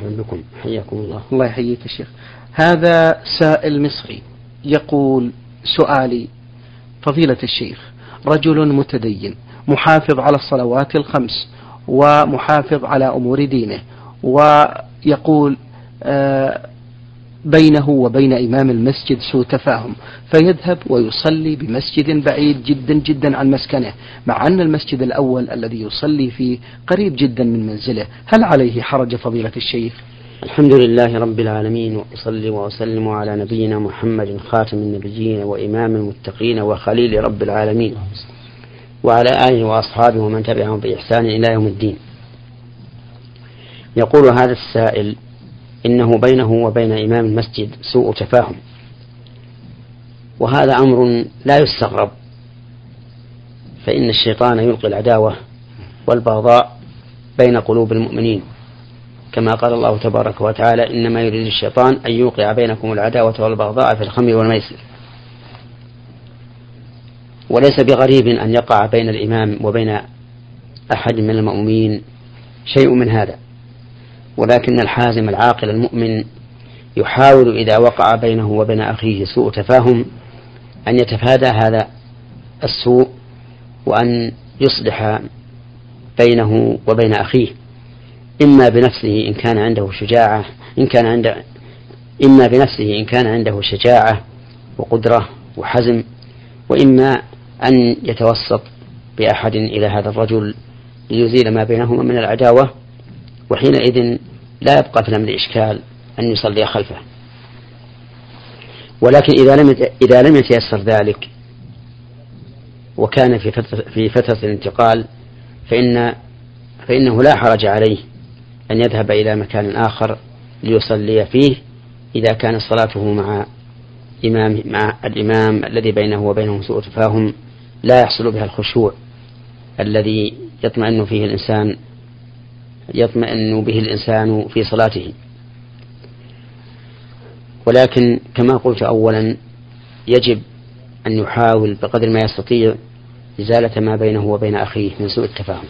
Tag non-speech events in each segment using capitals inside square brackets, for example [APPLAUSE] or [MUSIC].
بكم حياكم الله. الله يحييك يا شيخ. هذا سائل مصري يقول سؤالي فضيلة الشيخ رجل متدين محافظ على الصلوات الخمس ومحافظ على أمور دينه ويقول آه بينه وبين إمام المسجد سوء تفاهم فيذهب ويصلي بمسجد بعيد جدا جدا عن مسكنه مع أن المسجد الأول الذي يصلي فيه قريب جدا من منزله. هل عليه حرج فضيلة الشيخ؟ الحمد لله رب العالمين وأصلي وأسلم على نبينا محمد خاتم النبيين وإمام المتقين وخليل رب العالمين وعلى آله وأصحابه ومن تبعهم بإحسان إلى يوم الدين. يقول هذا السائل إنه بينه وبين إمام المسجد سوء تفاهم. وهذا أمر لا يستغرب. فإن الشيطان يلقي العداوة والبغضاء بين قلوب المؤمنين. كما قال الله تبارك وتعالى إنما يريد الشيطان أن يوقع بينكم العداوة والبغضاء في الخمر والميسر. وليس بغريب أن يقع بين الإمام وبين أحد من المؤمنين شيء من هذا. ولكن الحازم العاقل المؤمن يحاول إذا وقع بينه وبين أخيه سوء تفاهم أن يتفادى هذا السوء وأن يصلح بينه وبين أخيه إما بنفسه إن كان عنده شجاعة إن كان عنده إما بنفسه إن كان عنده شجاعة وقدرة وحزم وإما أن يتوسط بأحد إلى هذا الرجل ليزيل ما بينهما من العداوة وحينئذ لا يبقى في الأمر إشكال أن يصلي خلفه. ولكن إذا لم إذا لم يتيسر ذلك وكان في فترة في فترة الانتقال فإن فإنه لا حرج عليه أن يذهب إلى مكان آخر ليصلي فيه إذا كانت صلاته مع إمام مع الإمام الذي بينه وبينه سوء تفاهم لا يحصل بها الخشوع الذي يطمئن فيه الإنسان يطمئن به الإنسان في صلاته. ولكن كما قلت أولا يجب أن يحاول بقدر ما يستطيع إزالة ما بينه وبين أخيه من سوء التفاهم.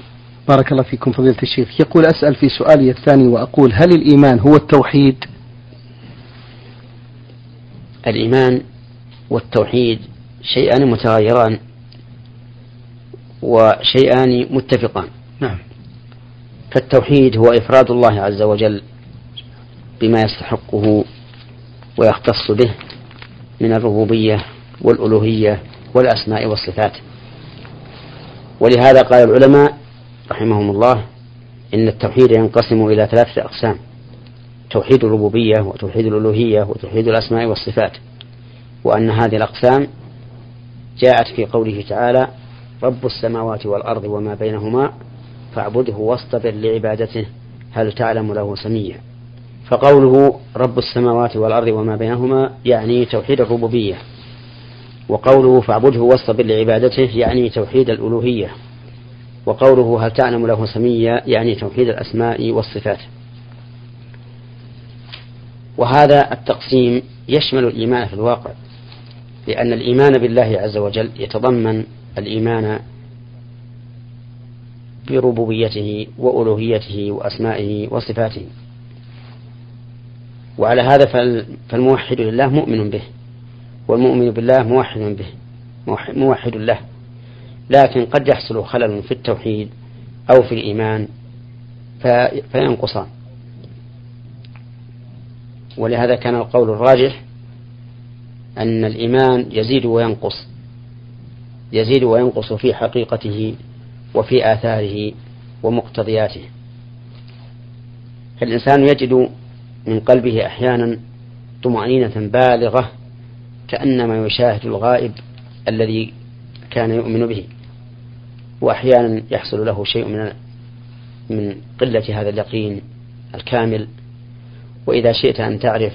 بارك الله فيكم فضيلة الشيخ. يقول أسأل في سؤالي الثاني وأقول هل الإيمان هو التوحيد؟ الإيمان والتوحيد شيئان متغيران وشيئان متفقان. نعم. فالتوحيد هو إفراد الله عز وجل بما يستحقه ويختص به من الربوبية والألوهية والأسماء والصفات. ولهذا قال العلماء رحمهم الله إن التوحيد ينقسم إلى ثلاثة أقسام توحيد الربوبية وتوحيد الألوهية وتوحيد الأسماء والصفات. وأن هذه الأقسام جاءت في قوله تعالى رب السماوات والأرض وما بينهما فاعبده واصطبر لعبادته هل تعلم له سميا فقوله رب السماوات والأرض وما بينهما يعني توحيد الربوبية وقوله فاعبده واصطبر لعبادته يعني توحيد الألوهية وقوله هل تعلم له سميا يعني توحيد الأسماء والصفات. وهذا التقسيم يشمل الإيمان في الواقع لأن الإيمان بالله عز وجل يتضمن الإيمان بربوبيته وألوهيته وأسمائه وصفاته. وعلى هذا فالموحد لله مؤمن به والمؤمن بالله موحد به موحد له. لكن قد يحصل خلل في التوحيد أو في الإيمان فينقصان. ولهذا كان القول الراجح أن الإيمان يزيد وينقص يزيد وينقص في حقيقته وفي آثاره ومقتضياته. فالإنسان يجد من قلبه أحيانا طمأنينة بالغة كأنما يشاهد الغائب الذي كان يؤمن به وأحيانا يحصل له شيء من من قلة هذا اليقين الكامل. وإذا شئت أن تعرف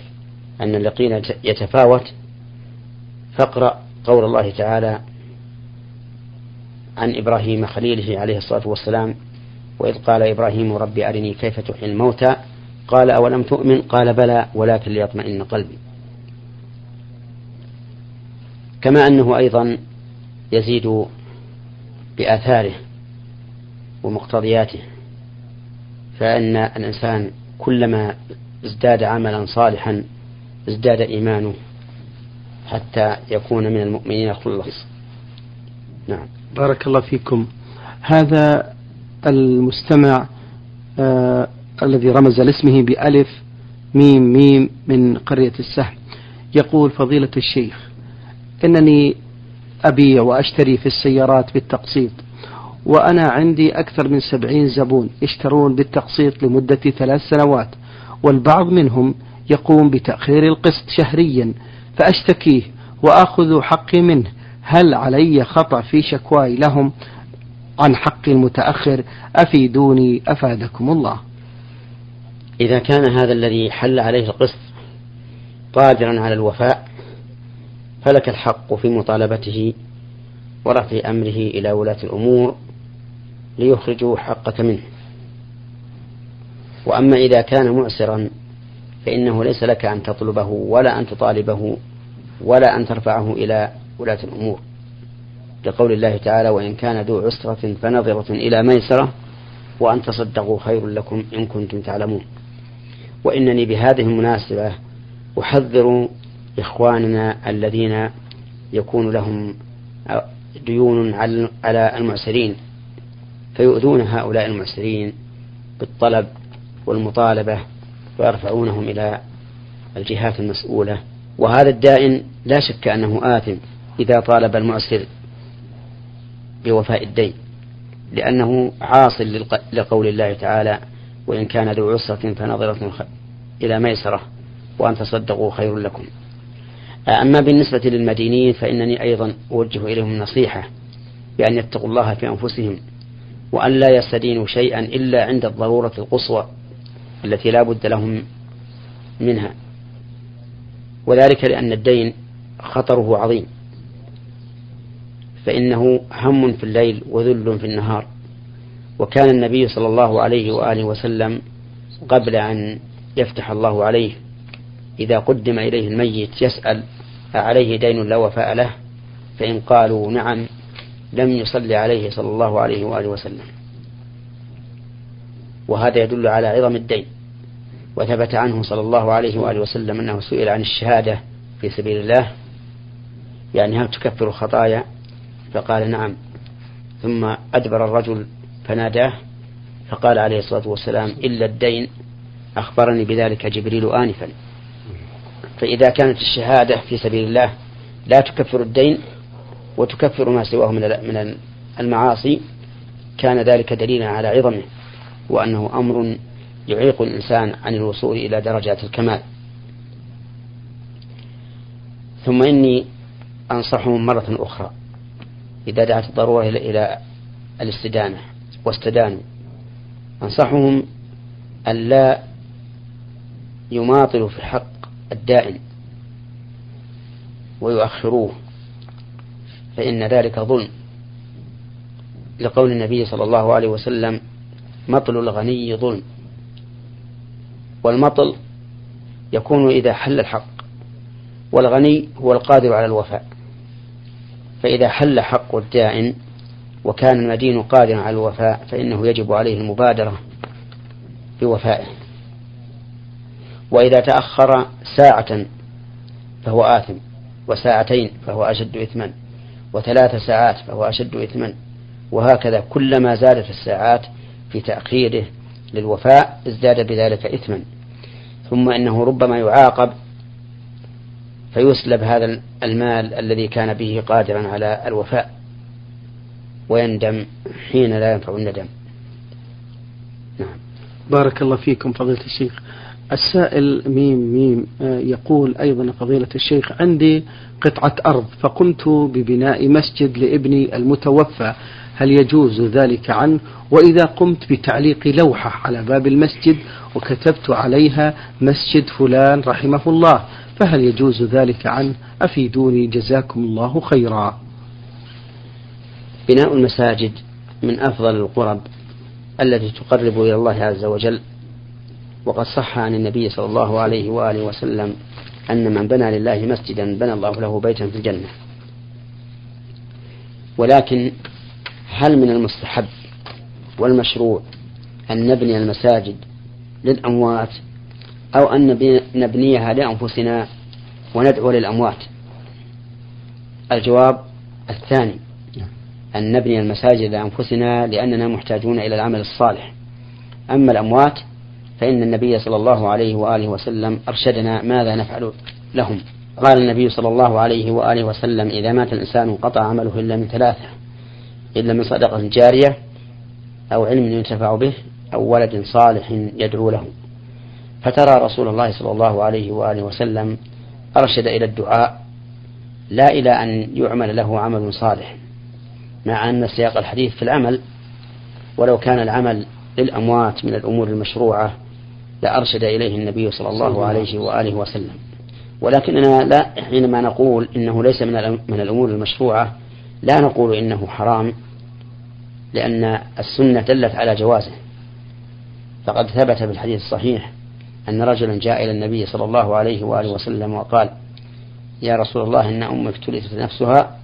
أن اليقين يتفاوت فاقرأ قول الله تعالى عن إبراهيم خليله عليه الصلاة والسلام وإذ قال إبراهيم رب أرني كيف تحيي الموتى؟ قال أولم تؤمن؟ قال بلى ولكن ليطمئن قلبي. كما أنه أيضا يزيد بآثاره ومقتضياته فإن الإنسان كلما ازداد عملا صالحا ازداد إيمانه حتى يكون من المؤمنين الخلص نعم. بارك الله فيكم. هذا المستمع آه الذي رمز لاسمه بألف ميم ميم من قرية السهم. يقول فضيلة الشيخ إنني أبيع وأشتري في السيارات بالتقسيط وأنا عندي أكثر من سبعين زبون يشترون بالتقسيط لمدة ثلاث سنوات والبعض منهم يقوم بتأخير القسط شهريا فأشتكيه وآخذ حقي منه. هل علي خطأ في شكواي لهم عن حقي المتأخر؟ أفيدوني أفادكم الله. إذا كان هذا الذي حل عليه القسط قادرا على الوفاء فلك الحق في مطالبته ورفع أمره إلى ولاة الأمور ليخرجوا حقك منه. وأما إذا كان معسرا فإنه ليس لك أن تطلبه ولا أن تطالبه ولا أن ترفعه إلى ولاة الأمور. لقول الله تعالى وإن كان ذو عسرة فنظرة إلى ميسرة وأن تصدقوا خير لكم إن كنتم تعلمون. وإنني بهذه المناسبة أحذر إخواننا الذين يكون لهم ديون على المعسرين فيؤذون هؤلاء المعسرين بالطلب والمطالبة ويرفعونهم إلى الجهات المسؤولة. وهذا الدائن لا شك أنه آثم. إذا طالب المعسر بوفاء الدين لأنه عاصل لقول الله تعالى وإن كان ذو عسرة فنظرة إلى ميسرة وأن تصدقوا خير لكم. أما بالنسبة للمدينين فإنني أيضا أوجه إليهم نصيحة بأن يتقوا الله في أنفسهم وأن لا يستدينوا شيئا إلا عند الضرورة القصوى التي لا بد لهم منها. وذلك لأن الدين خطره عظيم. فإنه هم في الليل وذل في النهار. وكان النبي صلى الله عليه وآله وسلم قبل أن يفتح الله عليه إذا قدم إليه الميت يسأل أعليه دين لا وفاء له؟ فإن قالوا نعم لم يصلي عليه صلى الله عليه وآله وسلم. وهذا يدل على عظم الدين. وثبت عنه صلى الله عليه وآله وسلم أنه سئل عن الشهادة في سبيل الله. يعني هل تكفر الخطايا فقال نعم. ثم أدبر الرجل فناداه فقال عليه الصلاة والسلام إلا الدين أخبرني بذلك جبريل آنفا. فإذا كانت الشهادة في سبيل الله لا تكفر الدين وتكفر ما سواه من من المعاصي كان ذلك دليلا على عظمه وأنه أمر يعيق الإنسان عن الوصول إلى درجات الكمال. ثم إني أنصحهم مرة أخرى. إذا دعت الضرورة إلى الاستدانة واستدانوا. أنصحهم ألا يماطلوا في حق الدائن ويؤخروه فإن ذلك ظلم. لقول النبي صلى الله عليه وسلم مطل الغني ظلم. والمطل يكون إذا حل الحق والغني هو القادر على الوفاء. فإذا حل حق الدائن وكان المدين قادرا على الوفاء فإنه يجب عليه المبادرة بوفائه. وإذا تأخر ساعة فهو آثم وساعتين فهو أشد إثما وثلاث ساعات فهو أشد إثما وهكذا كلما زادت الساعات في تأخيره للوفاء ازداد بذلك إثما. ثم إنه ربما يعاقب فيسلب هذا المال الذي كان به قادرا على الوفاء ويندم حين لا ينفع الندم. نعم. بارك الله فيكم فضيلة الشيخ. السائل ميم ميم آه، يقول أيضا فضيلة الشيخ عندي قطعة أرض فقمت ببناء مسجد لابني المتوفى هل يجوز ذلك عنه؟ وإذا قمت بتعليق لوحة على باب المسجد وكتبت عليها مسجد فلان رحمه الله. فهل يجوز ذلك عنه أفيدوني جزاكم الله خيرا؟ بناء المساجد من أفضل القرب التي تقرب إلى الله عز وجل. وقد صح عن النبي صلى الله عليه وآله وسلم أن من بنى لله مسجدا بنى الله له بيتا في الجنة. ولكن هل من المستحب والمشروع أن نبني المساجد للأموات أو أن نبنيها لأنفسنا وندعو للأموات. الجواب الثاني أن نبني المساجد لأنفسنا لأننا محتاجون إلى العمل الصالح. أما الأموات فإن النبي صلى الله عليه وآله وسلم أرشدنا ماذا نفعل لهم. قال النبي صلى الله عليه وآله وسلم إذا مات الإنسان انقطع عمله إلا من ثلاثة إلا من صدقة جارية أو علم ينتفع به أو ولد صالح يدعو له. فترى رسول الله صلى الله عليه وآله وسلم أرشد إلى الدعاء لا إلى أن يعمل له عمل صالح مع أن سياق الحديث في العمل ولو كان العمل للأموات من الأمور المشروعة لأرشد إليه النبي صلى الله عليه وآله وسلم. ولكننا لا حينما نقول إنه ليس من من الأمور المشروعة لا نقول إنه حرام لأن السنة دلت على جوازه. فقد ثبت في الحديث الصحيح أن رجلا جاء إلى النبي صلى الله عليه وآله وسلم وقال يا رسول الله إن أمك تلفت نفسها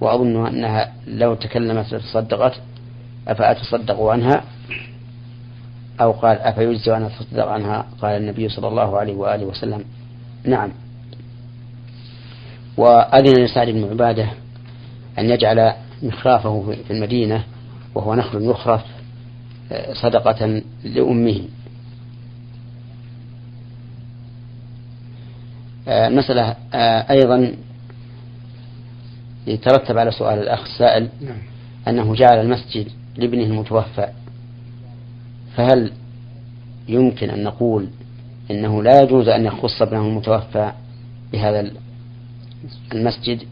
وأظن أنها لو تكلمت لتصدقت أفأتصدق عنها؟ أو قال أفيجزي أن أتصدق عنها؟ قال النبي صلى الله عليه وآله وسلم نعم. وأذن لسعد بن عبادة أن يجعل مخرافه في المدينة وهو نخل يخرف آه، صدقة لأمه آه، مسألة آه، أيضا يترتب على سؤال الأخ السائل نعم. أنه جعل المسجد لابنه المتوفى فهل يمكن أن نقول إنه لا يجوز أن يخص ابنه المتوفى بهذا المسجد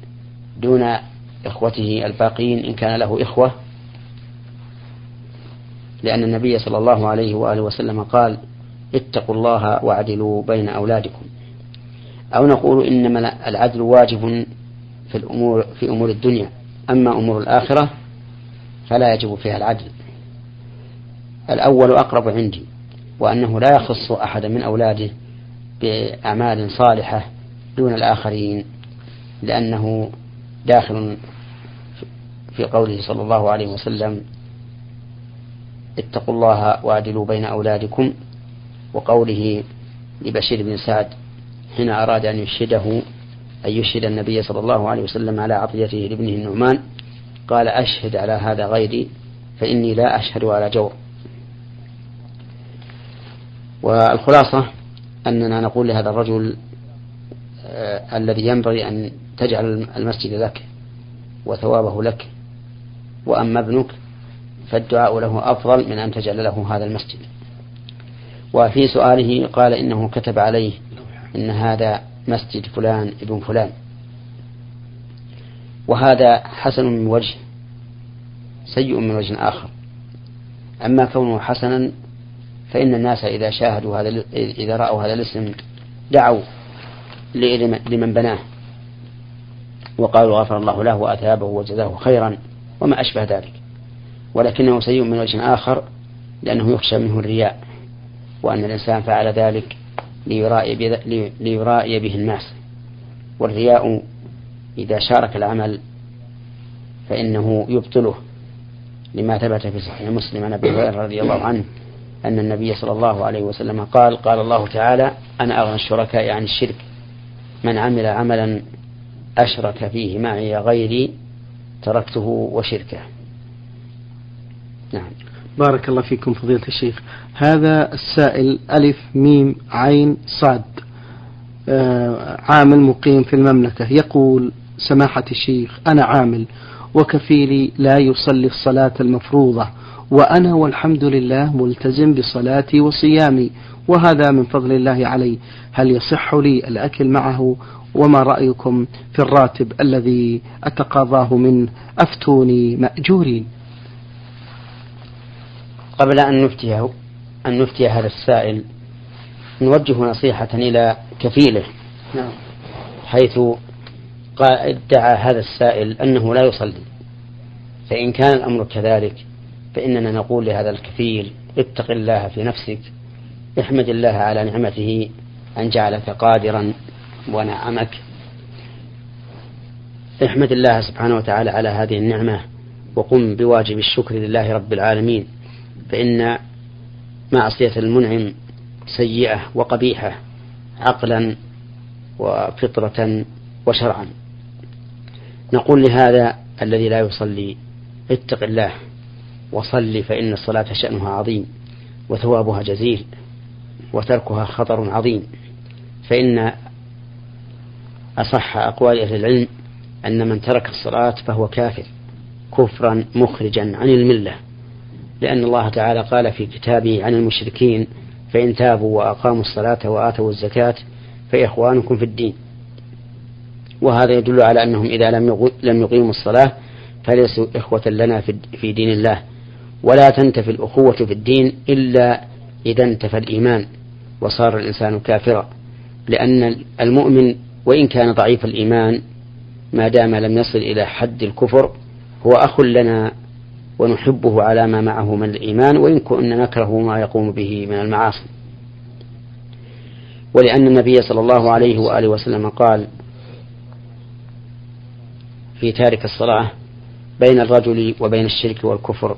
دون إخوته الباقين إن كان له إخوة لأن النبي صلى الله عليه وآله وسلم قال اتقوا الله واعدلوا بين أولادكم أو نقول إنما العدل واجب في الأمور في أمور الدنيا. أما أمور الآخرة فلا يجب فيها العدل. الأول أقرب عندي وأنه لا يخص أحدا من أولاده بأعمال صالحة دون الآخرين لأنه داخل في قوله صلى الله عليه وسلم اتقوا الله واعدلوا بين أولادكم وقوله لبشير بن سعد حين أراد أن يشهده أن يشهد النبي صلى الله عليه وسلم على عطيته لابنه النعمان قال أشهد على هذا غيري فإني لا أشهد على جور. والخلاصة أننا نقول لهذا الرجل آه الذي ينبغي أن تجعل المسجد لك وثوابه لك وأما ابنك فالدعاء له أفضل من أن تجعل له هذا المسجد. وفي سؤاله قال إنه كتب عليه إن هذا مسجد فلان ابن فلان. وهذا حسن من وجه سيء من وجه آخر. أما كونه حسنا فإن الناس إذا شاهدوا هذا إذا رأوا هذا الاسم دعوا لمن بناه. وقالوا غفر الله له وأثابه وجزاه خيرا وما أشبه ذلك. ولكنه سيء من وجه آخر لأنه يخشى منه الرياء وأن الإنسان فعل ذلك ليرائي, ليرائي به الناس. والرياء إذا شارك العمل فإنه يبطله. لما ثبت في صحيح مسلم عن أبي هريرة رضي الله عنه أن النبي صلى الله عليه وسلم قال قال الله تعالى أنا أغنى الشركاء عن الشرك. من عمل عملا أشرك فيه معي غيري تركته وشركه. نعم. بارك الله فيكم فضيلة الشيخ. هذا السائل ألف ميم عين صاد آه عامل مقيم في المملكة يقول سماحة الشيخ أنا عامل وكفيلي لا يصلي الصلاة المفروضة وأنا والحمد لله ملتزم بصلاتي وصيامي وهذا من فضل الله علي. هل يصح لي الأكل معه؟ وما رأيكم في الراتب الذي أتقاضاه منه؟ أفتوني مأجورين. قبل أن نفتيه أن نفتي هذا السائل نوجه نصيحة إلى كفيله نعم. حيث ادعى هذا السائل أنه لا يصلي. فإن كان الأمر كذلك فإننا نقول لهذا الكفيل اتق الله في نفسك احمد الله على نعمته أن جعلك قادرا ونعمك. احمد الله سبحانه وتعالى على هذه النعمة وقم بواجب الشكر لله رب العالمين. فإن معصية المنعم سيئة وقبيحة عقلا وفطرة وشرعا. نقول لهذا الذي لا يصلي اتق الله وصل فإن الصلاة شأنها عظيم وثوابها جزيل وتركها خطر عظيم. فإن أصح أقوال أهل العلم أن من ترك الصلاة فهو كافر كفرا مخرجا عن الملة. لأن الله تعالى قال في كتابه عن المشركين فإن تابوا وأقاموا الصلاة وآتوا الزكاة فإخوانكم في الدين. وهذا يدل على أنهم إذا لم لم يقيموا الصلاة فليسوا إخوة لنا في دين الله. ولا تنتفي الأخوة في الدين إلا إذا انتفى الإيمان وصار الإنسان كافرا. لأن المؤمن وإن كان ضعيف الإيمان ما دام لم يصل إلى حد الكفر هو أخ لنا ونحبه على ما معه من الإيمان وإن كنا نكره ما يقوم به من المعاصي. ولأن النبي صلى الله عليه وآله وسلم قال في تارك الصلاة بين الرجل وبين الشرك والكفر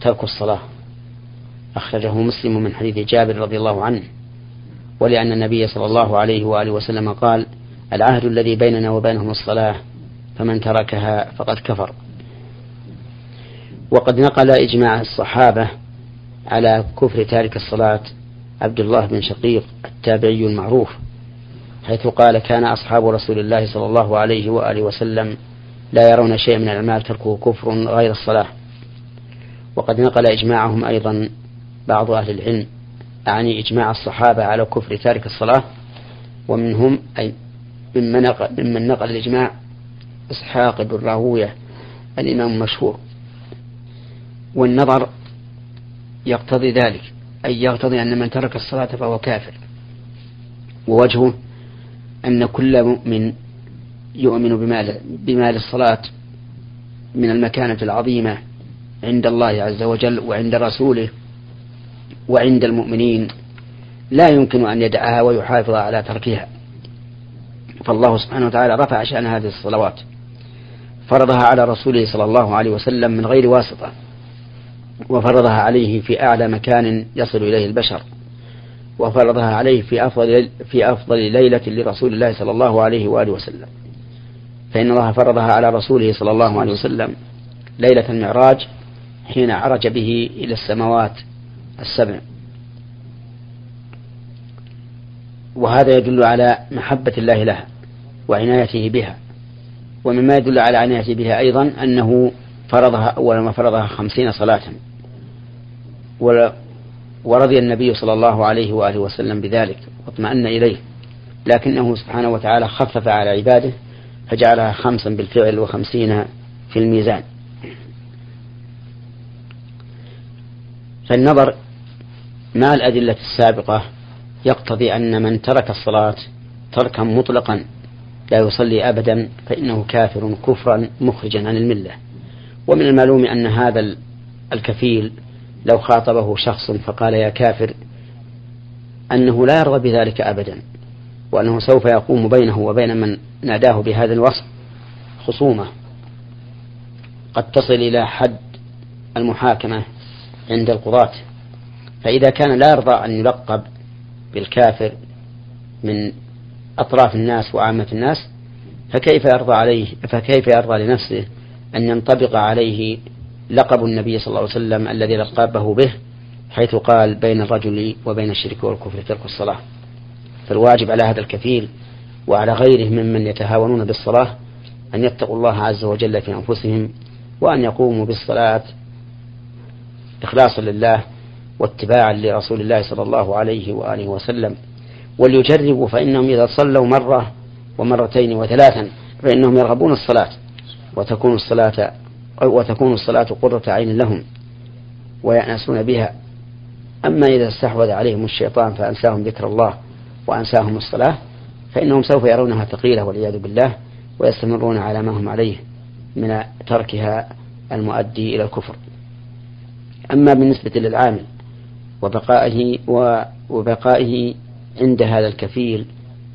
ترك الصلاة. أخرجه مسلم من حديث جابر رضي الله عنه. ولأن النبي صلى الله عليه وآله وسلم قال العهد الذي بيننا وبينهم الصلاة فمن تركها فقد كفر. وقد نقل إجماع الصحابة على كفر تارك الصلاة عبد الله بن شقيق التابعي المعروف حيث قال كان أصحاب رسول الله صلى الله عليه وآله وسلم لا يرون شيئا من الأعمال تركه كفر غير الصلاة. وقد نقل إجماعهم أيضا بعض أهل العلم أعني إجماع الصحابة على كفر تارك الصلاة ومنهم أي ممن نقل, ممن نقل الإجماع إسحاق بن راهوية الإمام المشهور. والنظر يقتضي ذلك أي يقتضي أن من ترك الصلاة فهو كافر. ووجهه أن كل مؤمن يؤمن بمال بمال الصلاة من المكانة العظيمة عند الله عز وجل وعند رسوله وعند المؤمنين. لا يمكن أن يدعها ويحافظ على تركها. فالله سبحانه وتعالى رفع شأن هذه الصلوات. فرضها على رسوله صلى الله عليه وسلم من غير واسطة. وفرضها عليه في أعلى مكان يصل إليه البشر وفرضها عليه في أفضل في أفضل ليلة لرسول الله صلى الله عليه وآله وسلم. فإن الله فرضها على رسوله صلى الله عليه وسلم ليلة المعراج حين عرج به إلى السماوات السبع. وهذا يدل على محبة الله لها وعنايته بها ومما يدل على عنايته بها أيضا أنه فرضها أول ما فرضها خمسين صلاة. ورضي النبي صلى الله عليه وآله وسلم بذلك واطمأن إليه. لكنه سبحانه وتعالى خفف على عباده فجعلها خمسا بالفعل وخمسين في الميزان. فالنظر مع الأدلة السابقة يقتضي أن من ترك الصلاة تركا مطلقا لا يصلي أبدا فإنه كافر كفرا مخرجا عن الملة. ومن المعلوم أن هذا الكفيل لو خاطبه شخص فقال يا كافر أنه لا يرضى بذلك أبدا وأنه سوف يقوم بينه وبين من ناداه بهذا الوصف خصومة. قد تصل إلى حد المحاكمة عند القضاة. فإذا كان لا يرضى أن يلقب بالكافر من أطراف الناس وعامة الناس فكيف يرضى عليه فكيف يرضى لنفسه أن ينطبق عليه لقب النبي صلى الله عليه وسلم الذي لقبه به حيث قال بين الرجل وبين الشرك والكفر ترك الصلاة. فالواجب على هذا الكفيل وعلى غيره ممن يتهاونون بالصلاة أن يتقوا الله عز وجل في أنفسهم وأن يقوموا بالصلاة إخلاصا لله واتباعا لرسول الله صلى الله عليه وآله وسلم. وليجربوا فإنهم إذا صلوا مرة ومرتين وثلاثا فإنهم يرغبون الصلاة. وتكون الصلاة وتكون الصلاة قرة عين لهم ويأنسون بها. أما إذا استحوذ عليهم الشيطان فأنساهم ذكر الله وأنساهم الصلاة فإنهم سوف يرونها ثقيلة والعياذ بالله ويستمرون على ما هم عليه من تركها المؤدي إلى الكفر. أما بالنسبة للعامل وبقائه وبقائه عند هذا الكفيل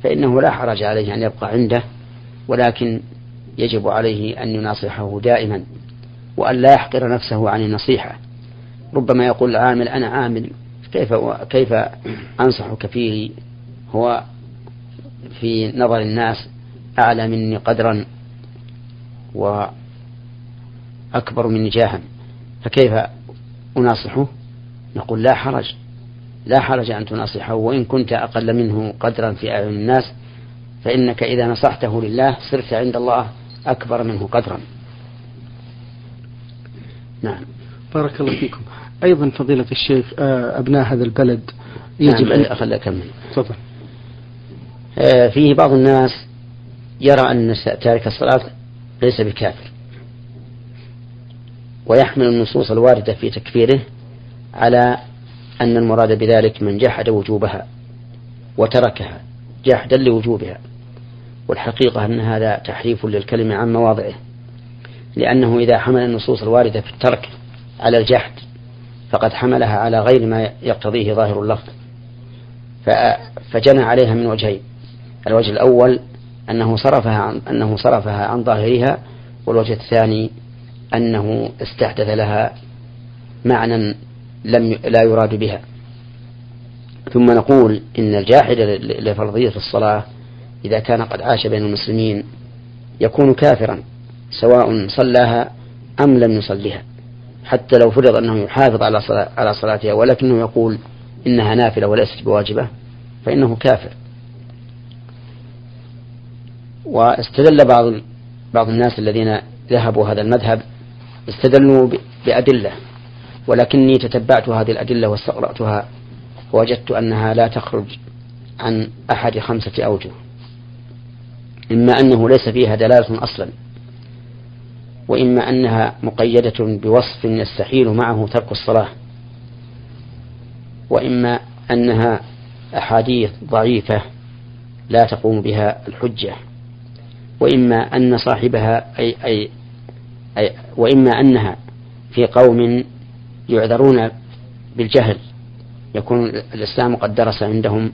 فإنه لا حرج عليه أن يبقى عنده ولكن يجب عليه أن يناصحه دائما وأن لا يحقر نفسه عن النصيحة. ربما يقول العامل أنا عامل كيف كيف أنصح كفيري هو في نظر الناس أعلى مني قدرا وأكبر مني جاها فكيف أناصحه؟ نقول لا حرج لا حرج أن تناصحه وإن كنت أقل منه قدرا في أعين الناس فإنك إذا نصحته لله صرت عند الله أكبر منه قدرا. نعم. بارك الله فيكم. أيضا فضيلة الشيخ آه، أبناء هذا البلد يجب نعم أن أكمل تفضل. آه، فيه بعض الناس يرى أن تارك الصلاة ليس بكافر. ويحمل النصوص الواردة في تكفيره على أن المراد بذلك من جحد وجوبها وتركها جحدا لوجوبها. والحقيقة أن هذا تحريف للكلمة عن مواضعه لأنه إذا حمل النصوص الواردة في الترك على الجحد فقد حملها على غير ما يقتضيه ظاهر اللفظ. فجنى عليها من وجهين الوجه الأول أنه صرفها عن أنه صرفها عن ظاهرها والوجه الثاني أنه استحدث لها معنى لم لا يراد بها. ثم نقول إن الجاحد لفرضية الصلاة إذا كان قد عاش بين المسلمين يكون كافرا سواء صلاها أم لم يصلها حتى لو فرض أنه يحافظ على صلاة على صلاتها ولكنه يقول إنها نافلة وليست بواجبة فإنه كافر. واستدل بعض بعض الناس الذين ذهبوا هذا المذهب استدلوا بأدلة ولكني تتبعت هذه الأدلة واستقرأتها وجدت أنها لا تخرج عن أحد خمسة أوجه. إما أنه ليس فيها دلالة أصلا وإما أنها مقيدة بوصف يستحيل معه ترك الصلاة وإما أنها أحاديث ضعيفة لا تقوم بها الحجة وإما أن صاحبها أي, أي, أي وإما أنها في قوم يعذرون بالجهل يكون الإسلام قد درس عندهم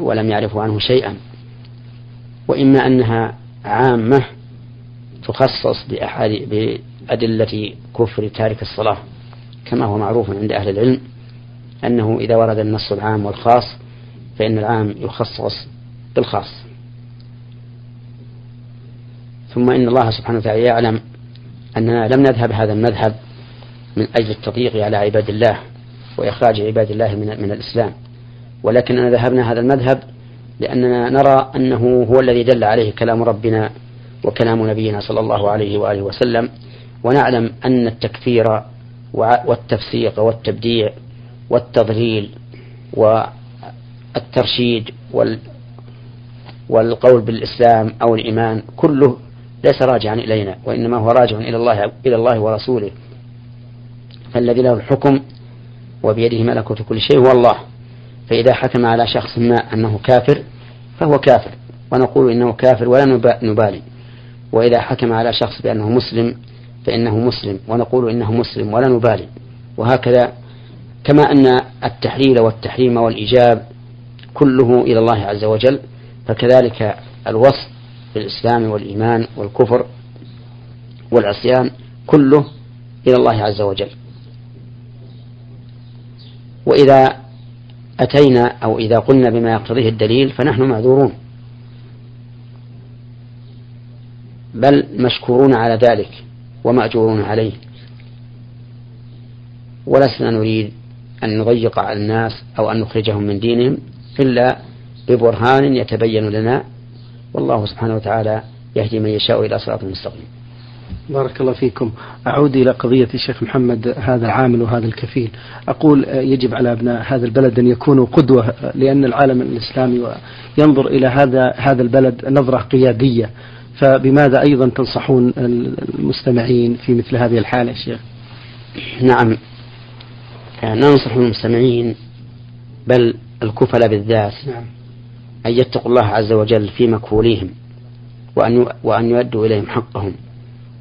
ولم يعرفوا عنه شيئا. وإما أنها عامة تخصص بأدلة كفر تارك الصلاة كما هو معروف عند أهل العلم أنه إذا ورد النص العام والخاص فإن العام يخصص بالخاص. ثم إن الله سبحانه وتعالى يعلم أننا لم نذهب هذا المذهب من أجل التضييق على عباد الله وإخراج عباد الله من, من الإسلام ولكننا ذهبنا هذا المذهب لأننا نرى أنه هو الذي دل عليه كلام ربنا وكلام نبينا صلى الله عليه وآله وسلم ونعلم أن التكفير والتفسيق والتبديع والتضليل والترشيد والقول بالإسلام أو الإيمان كله ليس راجعا إلينا وإنما هو راجع إلى الله إلى الله ورسوله. فالذي له الحكم وبيده ملكوت كل شيء هو الله. فإذا حكم على شخص ما أنه كافر فهو كافر ونقول إنه كافر ولا نبالي. وإذا حكم على شخص بأنه مسلم فإنه مسلم ونقول إنه مسلم ولا نبالي. وهكذا كما أن التحليل والتحريم والإيجاب كله إلى الله عز وجل فكذلك الوصف بالإسلام والإيمان والكفر والعصيان كله إلى الله عز وجل. وإذا أتينا أو إذا قلنا بما يقتضيه الدليل فنحن معذورون. بل مشكورون على ذلك ومأجورون عليه. ولسنا نريد أن نضيق على الناس أو أن نخرجهم من دينهم إلا ببرهان يتبين لنا. والله سبحانه وتعالى يهدي من يشاء إلى صراط مستقيم. بارك الله فيكم. أعود إلى قضية الشيخ محمد هذا العامل وهذا الكفيل. أقول يجب على أبناء هذا البلد أن يكونوا قدوة لأن العالم الإسلامي ينظر إلى هذا هذا البلد نظرة قيادية. فبماذا أيضا تنصحون المستمعين في مثل هذه الحالة يا شيخ؟ نعم. ننصح المستمعين بل الكفل بالذات نعم. أن يتقوا الله عز وجل في مكفوليهم وأن وأن يؤدوا إليهم حقهم.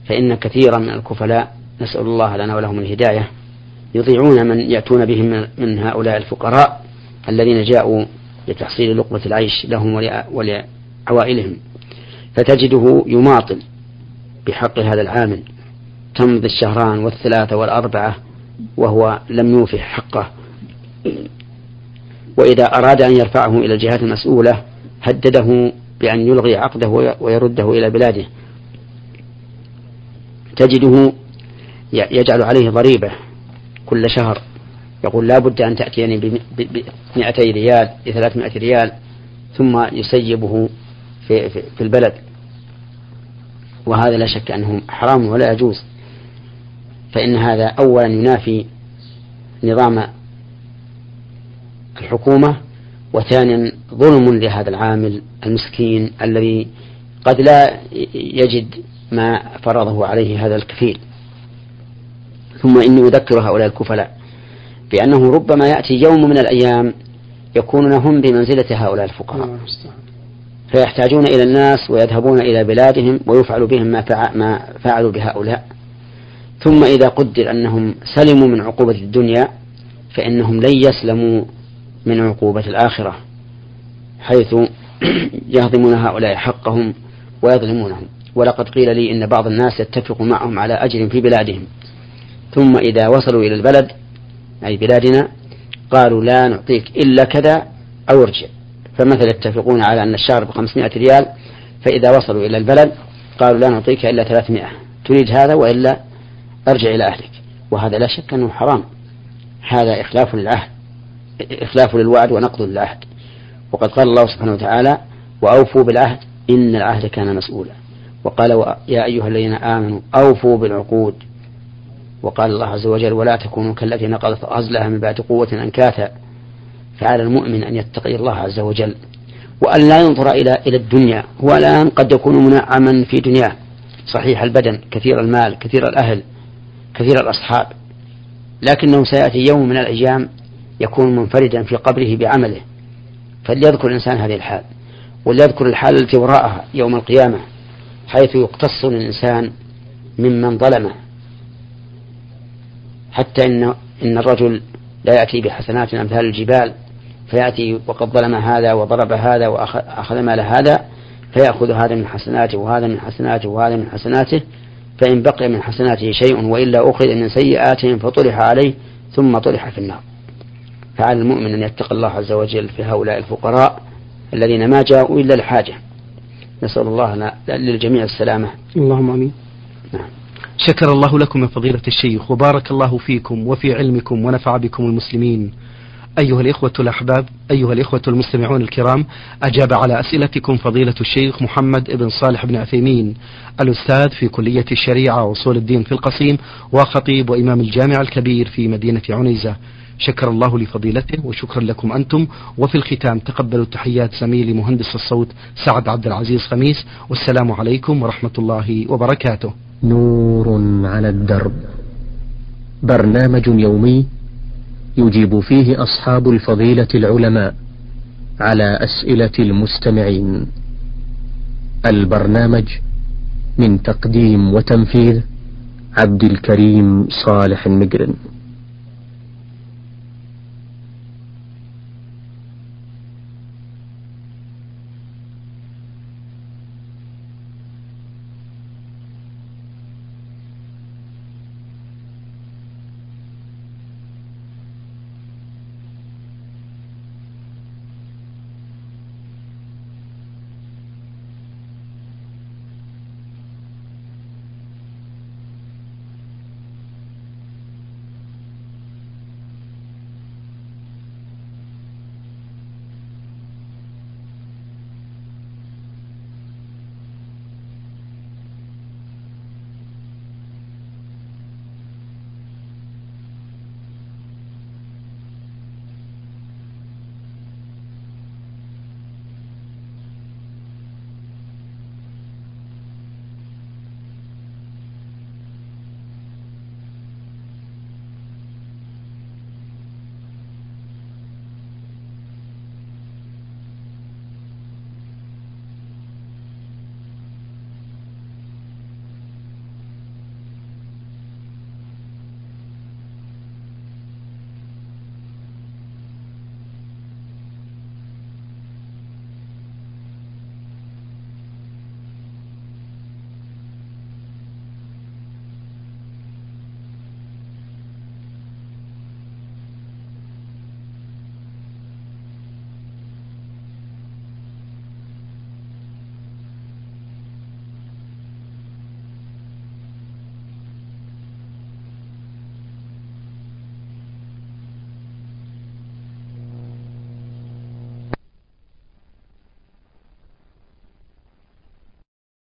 فإن كثيرا من الكفلاء نسأل الله لنا ولهم الهداية يضيعون من يأتون بهم من هؤلاء الفقراء الذين جاءوا لتحصيل لقمة العيش لهم ولعوائلهم. فتجده يماطل بحق هذا العامل تمضي الشهران والثلاثة والأربعة وهو لم يوفي حقه. وإذا أراد أن يرفعه إلى الجهات المسؤولة هدده بأن يلغي عقده ويرده إلى بلاده. تجده يجعل عليه ضريبة كل شهر. يقول لا بد أن تأتيني بمئتي ريال بثلاثمائة ريال ثم يسيبه في, في, في البلد. وهذا لا شك أنه حرام ولا يجوز. فإن هذا أولا ينافي نظام الحكومة وثانيا ظلم لهذا العامل المسكين الذي قد لا يجد ما فرضه عليه هذا الكفيل. ثم إني أذكر هؤلاء الكفلاء بأنه ربما يأتي يوم من الأيام يكونون هم بمنزلة هؤلاء الفقراء. فيحتاجون إلى الناس ويذهبون إلى بلادهم ويفعل بهم ما, ما فعلوا بهؤلاء. ثم إذا قدر أنهم سلموا من عقوبة الدنيا فإنهم لن يسلموا من عقوبة الآخرة حيث [CLEARS THROAT] يهضمون هؤلاء حقهم ويظلمونهم. ولقد قيل لي إن بعض الناس يتفق معهم على أجر في بلادهم. ثم إذا وصلوا إلى البلد أي بلادنا قالوا لا نعطيك إلا كذا أو ارجع. فمثلا يتفقون على أن الشهر بخمسمائة ريال فإذا وصلوا إلى البلد قالوا لا نعطيك إلا ثلاثمائة. تريد هذا وإلا أرجع إلى أهلك. وهذا لا شك أنه حرام. هذا إخلاف للعهد إخلاف للوعد ونقض للعهد. وقد قال الله سبحانه وتعالى وأوفوا بالعهد إن العهد كان مسؤولا. وقال يا أيها الذين آمنوا أوفوا بالعقود. وقال الله عز وجل ولا تكونوا كالتي نقضت غزلها من بعد قوة أنكاثا فعلى المؤمن أن يتقي الله عز وجل. وأن لا ينظر إلى إلى الدنيا. هو الآن قد يكون منعما في دنياه. صحيح البدن كثير المال كثير الأهل كثير الأصحاب. لكنه سيأتي يوم من الأيام يكون منفردا في قبره بعمله. فليذكر الإنسان هذه الحال. وليذكر الحال التي وراءها يوم القيامة. حيث يقتص الإنسان ممن ظلمه حتى إن إن الرجل لا يأتي بحسنات أمثال الجبال فيأتي وقد ظلم هذا وضرب هذا وأخذ مال هذا فيأخذ هذا من حسناته وهذا من حسناته وهذا من حسناته فإن بقي من حسناته شيء وإلا أخذ من سيئاتهم فطرح عليه ثم طرح في النار. فعلى المؤمن أن يتقي الله عز وجل في هؤلاء الفقراء الذين ما جاءوا إلا لحاجة. نسأل الله للجميع السلامة. اللهم آمين. نعم. شكر الله لكم من فضيلة الشيخ وبارك الله فيكم وفي علمكم ونفع بكم المسلمين. أيها الإخوة الأحباب أيها الإخوة المستمعون الكرام أجاب على أسئلتكم فضيلة الشيخ محمد بن صالح بن عثيمين الأستاذ في كلية الشريعة وأصول الدين في القصيم وخطيب وإمام الجامع الكبير في مدينة عنيزة. شكر الله لفضيلته وشكرا لكم أنتم. وفي الختام تقبلوا تحيات زميلي مهندس الصوت سعد عبد العزيز خميس. والسلام عليكم ورحمة الله وبركاته. نور على الدرب. برنامج يومي يجيب فيه أصحاب الفضيلة العلماء على أسئلة المستمعين. البرنامج من تقديم وتنفيذ عبد الكريم صالح المقرن